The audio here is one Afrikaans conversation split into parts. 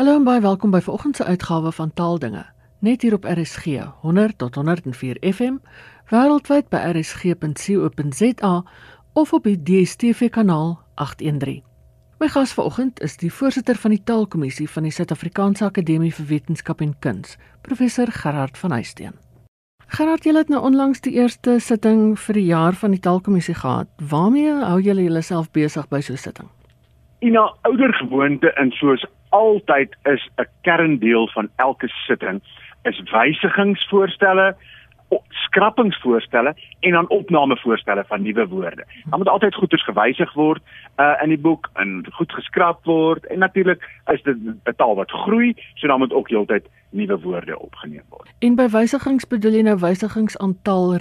Hallo en baie welkom by vanoggend se uitgawe van Taaldinge. Net hier op RSG 100 tot 104 FM, wêreldwyd by rsg.co.za of op die DStv kanaal 813. My gas vanoggend is die voorsitter van die Taalkommissie van die Suid-Afrikaanse Akademie vir Wetenskap en Kuns, professor Gerard van Huisteen. Gerard, julle het nou onlangs die eerste sitting vir die jaar van die Taalkommissie gehad. Waarmee hou julle julleself besig by so 'n sitting? In 'n ouer gewoonte en soos altyd is 'n kerndeel van elke sitting is wysigingsvoorstelle skrappingsvoorstelle en dan opnamevoorstelle van nuwe woorde. Dan moet altyd goeders gewysig word uh in die boek en goed geskraap word en natuurlik is dit 'n taal wat groei, so dan moet ook heeltyd nuwe woorde opgeneem word. En by wysigings bedoel jy nou wysigingsaantal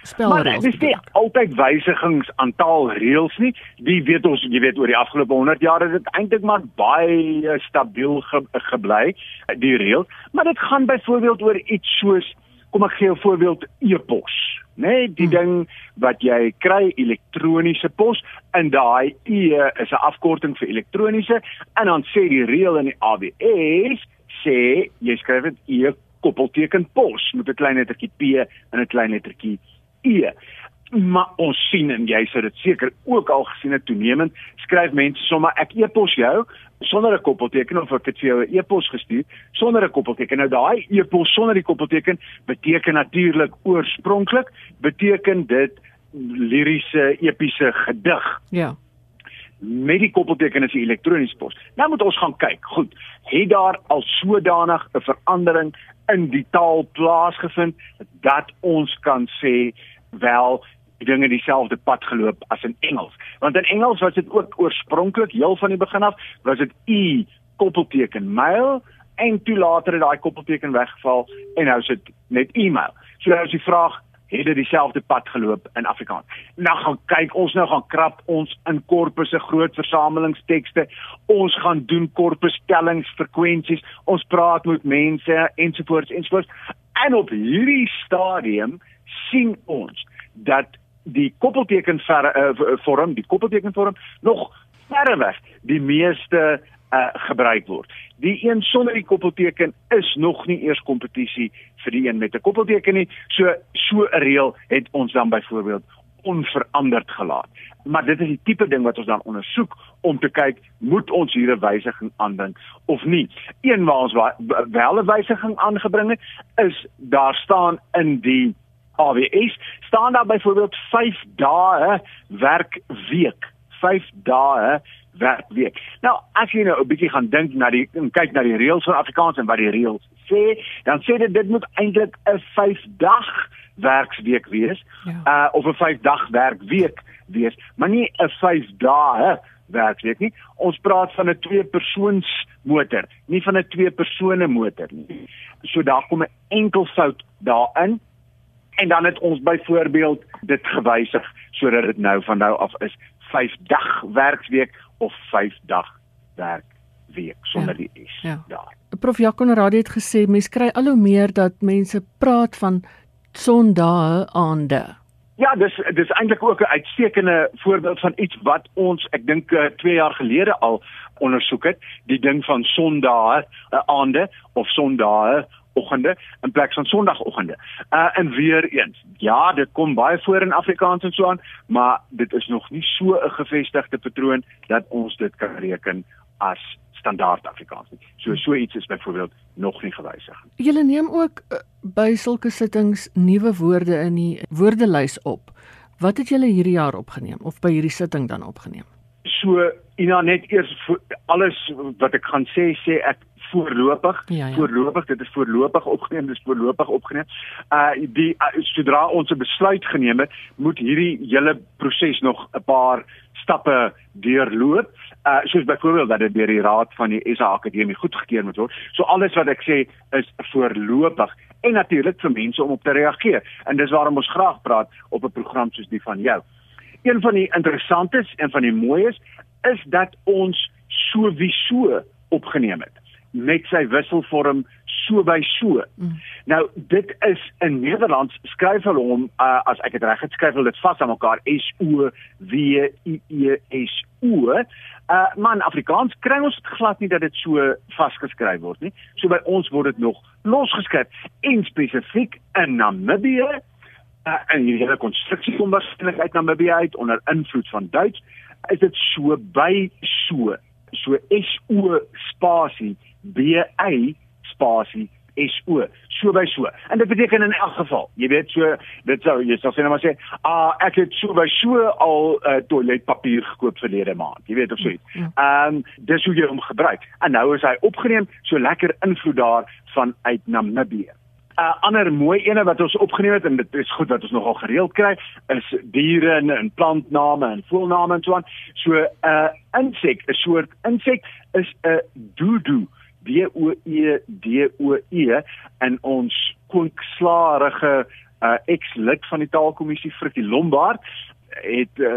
reëls? Spelreëls. Dis nie altyd wysigings aantal reëls nie. Die weet ons, jy weet oor die afgelope 100 jaar het dit eintlik maar baie stabiel ge, gebly die reëls, maar dit gaan byvoorbeeld oor iets soos kom ek gee 'n voorbeeld e-pos nê nee, die hmm. ding wat jy kry elektroniese pos en daai e is 'n afkorting vir elektroniese en dan sê die reël in die AWS sê jy skryf dit e koppelteken pos met 'n klein lettertjie p en 'n klein lettertjie e maar ons sien en jy sou dit seker ook al gesien het toenemend skryf mense sommer ek e-pos jou sonder 'n koppelteken of ek het vir jou 'n e-pos gestuur sonder 'n koppelteken. Nou daai e-pos sonder die koppelteken beteken natuurlik oorspronklik beteken dit liriese epiese gedig. Ja. Met die koppelteken is die elektroniese pos. Nou moet ons gaan kyk. Goed. Het daar al sodanig 'n verandering in die taal plaasgevind dat ons kan sê wel die dinge dieselfde pad geloop as in Engels. Want in Engels was dit ook oorspronklik heel van die begin af was dit e koppelteken mail en toe later het daai koppelteken weggeval en nou is dit net e-mail. So nou is die vraag het dit dieselfde pad geloop in Afrikaans. Nou gaan kyk ons nou gaan krap ons in korpusse groot versamelingstekste. Ons gaan doen korpustellings, frekwensies. Ons praat met mense ensovoorts ensovoorts. En op hierdie stadium sien ons dat die koppelteken ver, uh, vorm, die koppelteken vorm nog verreweg die meeste uh, gebruik word. Die een sonder die koppelteken is nog nie eers kompetisie vir die een met 'n koppelteken nie. So so 'n reël het ons dan byvoorbeeld onveranderd gelaat. Maar dit is die tipe ding wat ons dan ondersoek om te kyk, moet ons hier 'n wysiging aanbring of nie. Een waar ons wel 'n wysiging aangebring het, is daar staan in die AWS staan daar byvoorbeeld 5 dae werkweek. 5 dae werkweek. Nou, as jy nou 'n bietjie gaan dink na die kyk na die reëls van Afrikaans en wat die reëls sê, dan sê dit dit moet eintlik 'n 5 dag werksweek wees. Ja. Uh of 'n 5 dag werkweek wees, maar nie 'n 5 dae werkweek nie. Ons praat van 'n twee persoons motor, nie van 'n twee persone motor nie. So daar kom 'n enkel fout daarin en dan het ons byvoorbeeld dit gewysig sodat dit nou van nou af is 5 dag werksweek of 5 dag werkweek sonder ja, die s ja. daar. Prof Jacques Radio het gesê mense kry al hoe meer dat mense praat van sondae aande. Ja, dis dis eintlik ook 'n uitstekende voorbeeld van iets wat ons ek dink 2 jaar gelede al ondersoek het, die ding van sondae aande of sondae oggende in plek van sonoggende. Uh en weer eens. Ja, dit kom baie voor in Afrikaans en so aan, maar dit is nog nie so 'n gevestigde patroon dat ons dit kan reken as standaard Afrikaans nie. So so iets is byvoorbeeld nog nie gewysig nie. Julle neem ook uh, by sulke sittings nuwe woorde in die woordelys op. Wat het julle hierdie jaar opgeneem of by hierdie sitting dan opgeneem? So, Ina net eers alles wat ek gaan sê sê ek voorlopig. Ja, ja. voorlopig dit is voorlopig opgeneem dis voorlopig opgeneem. Uh die uh, sodra ons 'n besluit geneem het moet hierdie hele proses nog 'n paar stappe deurloop. Uh soos byvoorbeeld dat dit deur die raad van die SA Akademie goedgekeur moet word so alles wat ek sê is voorlopig en natuurlik vir mense om op te reageer. En dis waarom ons graag praat op 'n program soos die van jou. Een van die interessantes en van die mooies is dat ons sowieso opgeneem het met sy wisselvorm so by so. Mm. Nou dit is in Nederlands skryf hulle hom uh, as ek dit reg het skryf hulle dit vas aan mekaar S O W I E S O. Uh man Afrikaans kry ons dit glad nie dat dit so vasgeskryf word nie. So by ons word dit nog losgeskryf en spesifiek in Namibië uh, en hierdie hele konstruksie kom waarskynlik uit Namibië uit onder invloed van Duits is dit so by so so S O spasie B A spasie S O so by so. En dit beteken in elk geval, jy weet so dit sou jy sou sê nou maar sê, ah ek het so by so al uh, toiletpapier gekoop verlede maand. Jy weet of so iets. Ja. Ehm um, dis hoe jy hom gebruik. En nou is hy opgeneem so lekker invloed daar van uit Namibië. 'n uh, ander mooi ene wat ons opgeneem het en dit is goed wat ons nogal gereeld kry is diere en, en plantname en voelname en so aan. So 'n uh, insek, 'n soort insek is 'n doodoo. D O E D O E en ons koonkslaarige uh, ex-lid van die taalkommissie Frikkie Lombard het uh,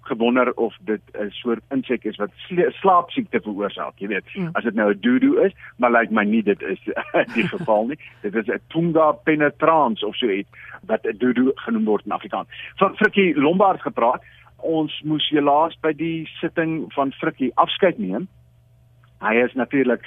gewonder of dit 'n soort insek is wat slaapsiekte veroorsaak, jy weet. Mm. As dit nou 'n doodoo is, maar lyk like my nie dit is die geval nie. Dit is 'n Tunga penetrans of so iets wat 'n doodoo genoem word in Afrikaans. Van Frikkie Lombard gepraat. Ons moes helaas by die sitting van Frikkie afskeid neem. Hy is natuurlik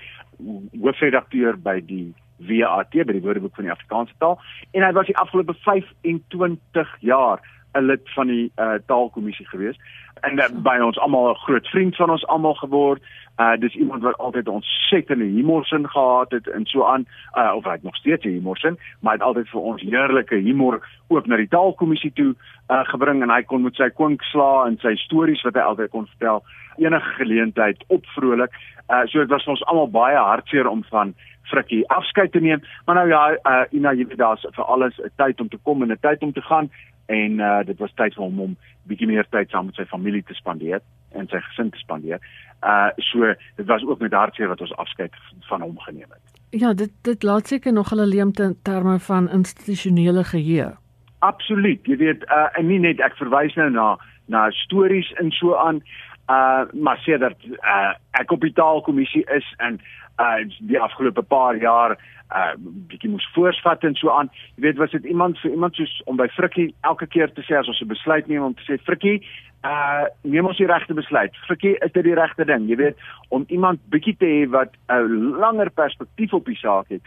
hoofredakteur by die WAT by die Woordeboek van die Afrikaanse taal. En hy was die afgelope 25 jaar 'n lid van die uh, taalkommissie gewees en uh, by ons almal 'n groot vriend van ons almal geword. Uh dis iemand wat altyd ons settende humorsin gehad het en so aan uh of hy het nog steeds 'n humorsin, maar hy het altyd vir ons heerlike humor ook na die taalkommissie toe uh gebring en hy kon met sy kwinkslaa en sy stories wat hy altyd kon vertel enige geleentheid opvrolik. Uh so dit was vir ons almal baie hartseer om van Frikkie afskeid te neem. Maar nou ja, uh Ina, jy weet daar's vir alles 'n tyd om te kom en 'n tyd om te gaan en uh dit was tyd vir hom om bietjie meer tyd saam met sy familie te spandeer en sy gesin te spandeer. Uh so dit was ook met hartseer wat ons afskeid van hom geneem het. Ja, dit dit laat seker nog hulle leemte in terme van institusionele geheue. Absoluut. Jy weet uh en nie net ek verwys nou na na stories en so aan uh maar sê dat uh ek op die taalkommissie is en uh die afgelope paar jaar uh bietjie moes voorsvat en so aan. Jy weet was dit iemand vir iemand soos om by Frikkie elke keer te sê as ons 'n besluit neem om te sê Frikkie, uh neem ons die regte besluit. Frikkie, is dit die regte ding? Jy weet om iemand bietjie te hê wat 'n langer perspektief op die saak het,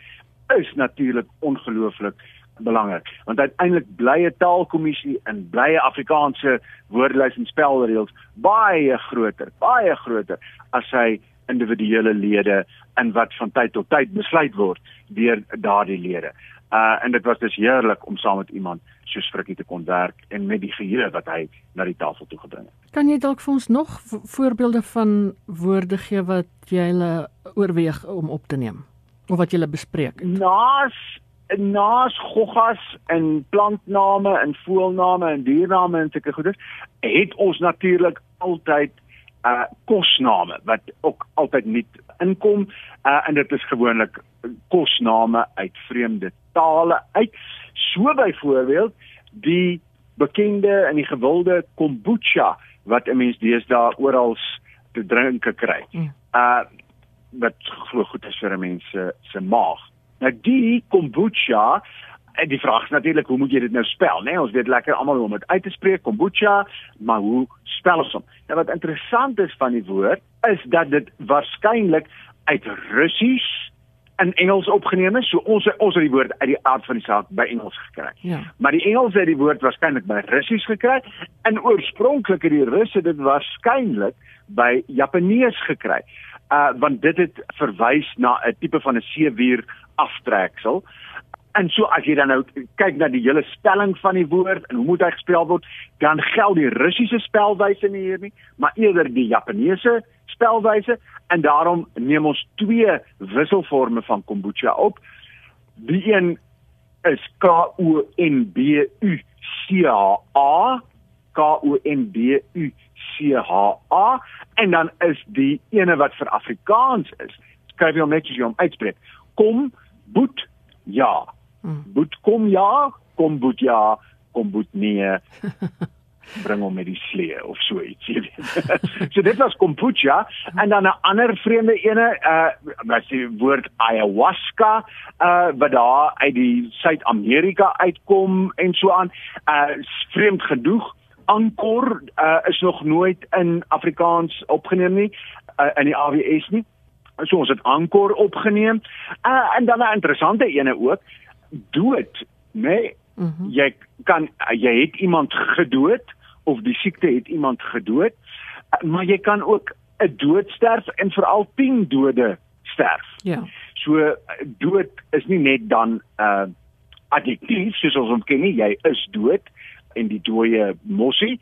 is natuurlik ongelooflik belangrik want uiteindelik blye taalkommissie en blye Afrikaanse woordelys en spelreëls baie groter, baie groter as hy individuele lede in wat van tyd tot tyd besluit word deur daardie lede. Uh en dit was dus heerlik om saam met iemand soos Frikkie te kon werk en met die geheue wat hy na die tafel toe gebring het. Kan jy dalk vir ons nog voorbeelde van woorde gee wat jy hulle oorweeg om op te neem of wat jy bespreek? Naas naas goggas en plantname en voelname en diername en sulke goeders het ons natuurlik altyd uh kosname wat ook altyd nie inkom uh en dit is gewoonlik kosname uit vreemde tale uit so byvoorbeeld die bekende en die gewilde kombucha wat 'n mens deesdae oral te drinke kry. Mm. Uh wat glo goed is vir 'n mens se se maag. Nou die kombucha die vraag is natuurlik hoe moet jy dit nou spel, né? Nee, ons weet lekker almal hoe om dit uit te spreek, kombucha, maar hoe spel ons hom? Nou wat interessant is van die woord is dat dit waarskynlik uit Russies in Engels opgeneem is. So ons ons het die woord uit die aard van die saak by Engels gekry. Ja. Maar die Engels het die woord waarskynlik by Russies gekry en oorspronklik het die Russe dit waarskynlik by Japanees gekry. Uh want dit het verwys na 'n tipe van 'n seewier aftreksel. En so as jy dan nou kyk na die hele spelling van die woord en hoe moet hy gespel word, dan geld die Russiese spelwyse nie hier nie, maar eerder die Japaneese spelwyse en daarom neem ons twee wisselforme van kombucha op. Die een is K O N B U C H A K O N B U C H A en dan is die ene wat vir Afrikaans is. Skryf jy hom net as jy hom uitspreek. Kom boet ja. Hmm. Boet kom ja, kom boet ja, kom boet nee. bring hom met die slee of so iets, jy weet. so dit was kombucha en dan 'n ander vreemde ene, uh was die woord ayahuasca, uh wat daar uit die Suid-Amerika uitkom en so aan. Uh vreemd genoeg Ankor uh, is nog nooit in Afrikaans opgeneem nie uh, in die AWS nie. So ons het Ankor opgeneem. Uh, en dan 'n interessante ene ook, dood, né? Nee, mm -hmm. Jy kan jy het iemand gedood of die siekte het iemand gedood, maar jy kan ook 'n dood sterf en veral 10 dode sterf. Ja. So dood is nie net dan uh addiktief soos ons hom ken nie, jy is dood en die dooie mossie.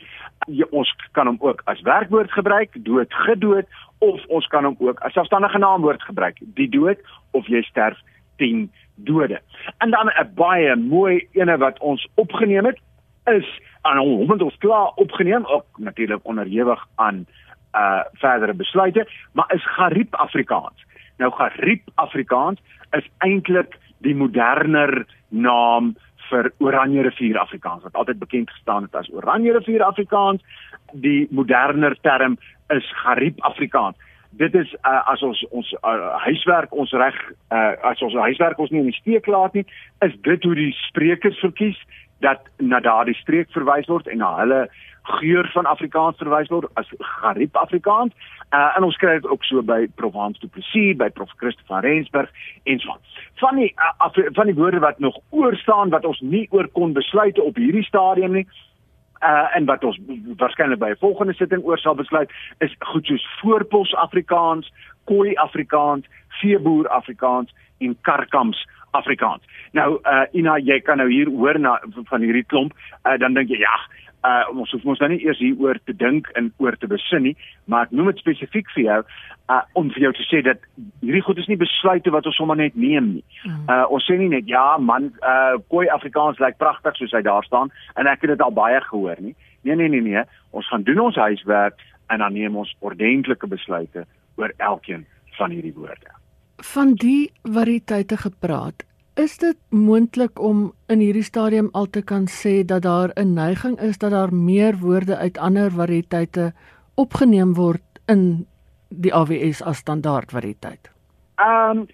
Ja, ons kan hom ook as werkwoord gebruik, dood gedood of ons kan hom ook as selfstandige naamwoord gebruik, die dood of jy sterf 10 dode. En dan 'n baie mooi ene wat ons opgeneem het is aan hom het ons klaar opgeneem, ook natuurlik onderhewig aan uh verdere besluite, maar is Gariep Afrikaans. Nou Gariep Afrikaans is eintlik die moderner naam vir Oranje rivier Afrikaans wat altyd bekend gestaan het as Oranje rivier Afrikaans. Die moderner term is Gariep Afrikaans. Dit is uh, as ons ons uh, huiswerk ons reg uh, as ons huiswerk ons nie in die steek laat nie, is dit hoe die sprekers verkies dat na daardie streek verwys word en na hulle geur van Afrikaans verwys word as Gariep Afrikaans. Uh, en ons kry dit ook so by Provence du Plessis, by Prof Christoffel Rensburg en so. Van die uh, van die woorde wat nog oor staan wat ons nie oor kon besluit op hierdie stadium nie. Uh en wat ons waarskynlik by 'n volgende sitting oor sal besluit is goed soos voorpos Afrikaans, koi Afrikaans, veeboer Afrikaans en karkams Afrikaans. Nou uh Ina, jy kan nou hier hoor na van hierdie klomp, uh dan dink jy ja, uh ons hoef ons nou nie eers hieroor te dink en oor te besin nie, maar ek noem dit spesifiek vir jou uh om vir jou te sê dat hierdie goed is nie besluite wat ons sommer net neem nie. Mm. Uh ons sê nie net ja man, uh koi Afrikaans lyk pragtig soos hy daar staan en ek het dit al baie gehoor nie. Nee nee nee nee, ons gaan doen ons huiswerk en dan neem ons ordentlike besluite oor elkeen van hierdie woorde. Van die variëteite gepraat, Is dit moontlik om in hierdie stadium al te kan sê dat daar 'n neiging is dat daar meer woorde uit ander variëteite opgeneem word in die AWS as standaard variëteit? Ehm um,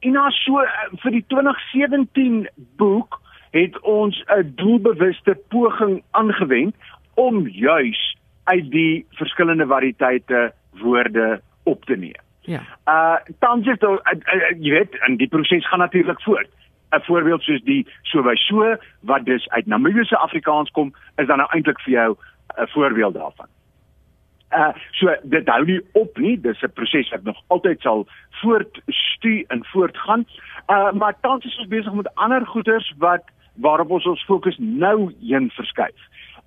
in ons so vir die 2017 boek het ons 'n doelbewuste poging aangewend om juis uit die verskillende variëteite woorde op te neem. Ja. Uh tans is dit uh, uh, jy weet, en die proses gaan natuurlik voort. 'n Voorbeeld soos die so by so wat dus uit Namibiese Afrikaans kom, is dan nou eintlik vir jou 'n voorbeeld daarvan. Uh so dit hou nie op nie, dis 'n proses wat nog altyd sal voortstuur en voortgaan. Uh maar tans is ons besig met ander goeters wat waarop ons ons fokus nou heen verskuif.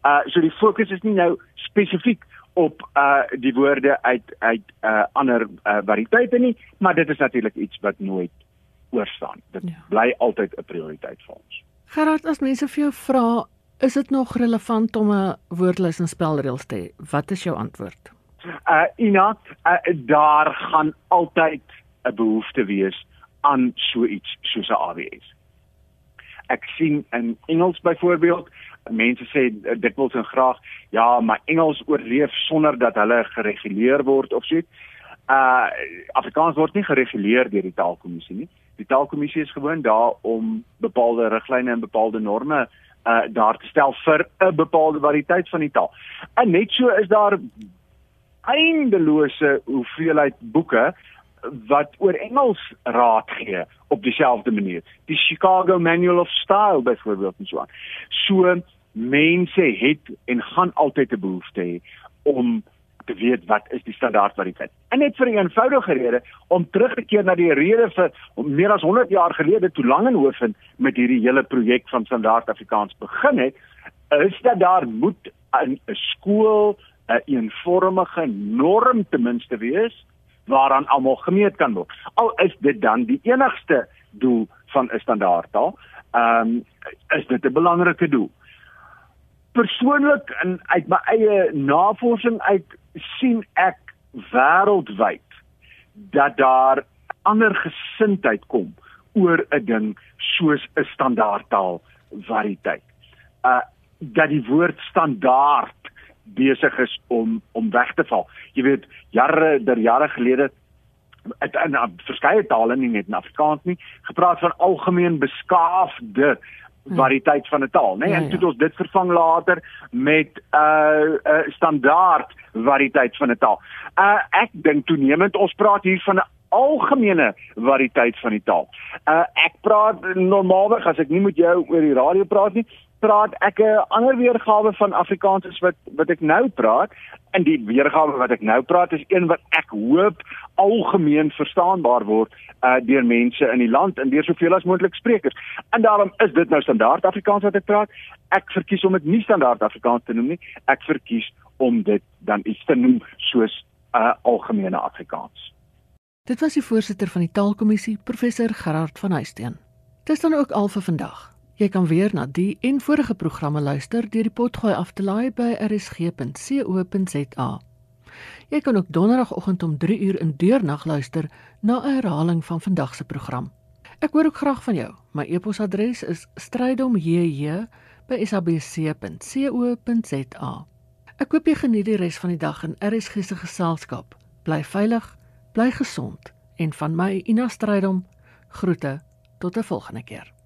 Uh so die fokus is nie nou spesifiek op uh die woorde uit uit uh ander uh, variëteite nie, maar dit is natuurlik iets wat nooit oorstaan. Dit ja. bly altyd 'n prioriteit vir ons. Gerard, as mense vir jou vra, is dit nog relevant om 'n woordlys en spelreëls te hê? Wat is jou antwoord? Uh Ina, uh, daar gaan altyd 'n behoefte wees aan so iets soos 'n AWS. Ek sien in Engels byvoorbeeld mense sê eh, dikwels en graag ja, maar Engels oorleef sonder dat hulle gereguleer word of so. Uh Afrikaans word nie gereguleer deur die taalkommissie nie. Die taalkommissie is gewoon daar om bepaalde riglyne en bepaalde norme uh daar te stel vir 'n bepaalde variëteit van die taal. En net so is daar eindelose hoeveelheid boeke wat oor Engels raad gee op dieselfde manier. Die Chicago Manual of Style byvoorbeeld en so aan. So mense het en gaan altyd 'n behoefte hê om te weet wat is die standaard variëteit. En net vir 'n eenvoudige rede om terug te keer na die rede vir meer as 100 jaar gelede toe Langenhoven met hierdie hele projek van standaard Afrikaans begin het, is dat daar moet 'n skool 'n eenvormige norm ten minste wees waaraan almal gemeet kan word. Al is dit dan die enigste doel van 'n standaardtaal, ehm um, is dit 'n belangrike doel persoonlik en uit my eie navorsing uit sien ek wêreldwyd dat daar ander gesindheid kom oor 'n ding soos 'n standaardtaal variëteit. Uh dat die woord standaard besig is om om weg te val. Jy weet, jare der jare gelede het in verskeie tale nie net in Afrikaans nie gepraat van algemeen beskaafde variëteit van 'n taal, né? Nee? Ja, en toe ja. ons dit vervang later met 'n uh, uh, standaard variëteit van 'n taal. Uh ek dink toenemend ons praat hier van 'n algemene variëteit van die taal. Uh ek praat normaalweg as ek nie met jou oor die radio praat nie, praat ek 'n ander weergawe van Afrikaans as wat wat ek nou praat. En die weergawe wat ek nou praat is een wat ek hoop algemeen verstaanbaar word uh deur mense in die land en deur soveel as moontlik sprekers. En daarom is dit nou standaard Afrikaans wat ek praat. Ek verkies om dit nie standaard Afrikaans te noem nie. Ek verkies om dit dan iets te noem soos uh algemene Afrikaans. Dit was die voorsitter van die Taalkommissie, professor Gerard van Huisteen. Dis dan ook al vir vandag. Jy kan weer na die en vorige programme luister deur die potgooi af te laai by rsg.co.za. Jy kan ook donderdagoggend om 3 uur in deurnag luister na 'n herhaling van vandag se program. Ek hoor ook graag van jou. My e-posadres is strydom@sabc.co.za. Ek hoop jy geniet die res van die dag in RSG se geselskap. Bly veilig bly gesond en van my Ina Strydom groete tot 'n volgende keer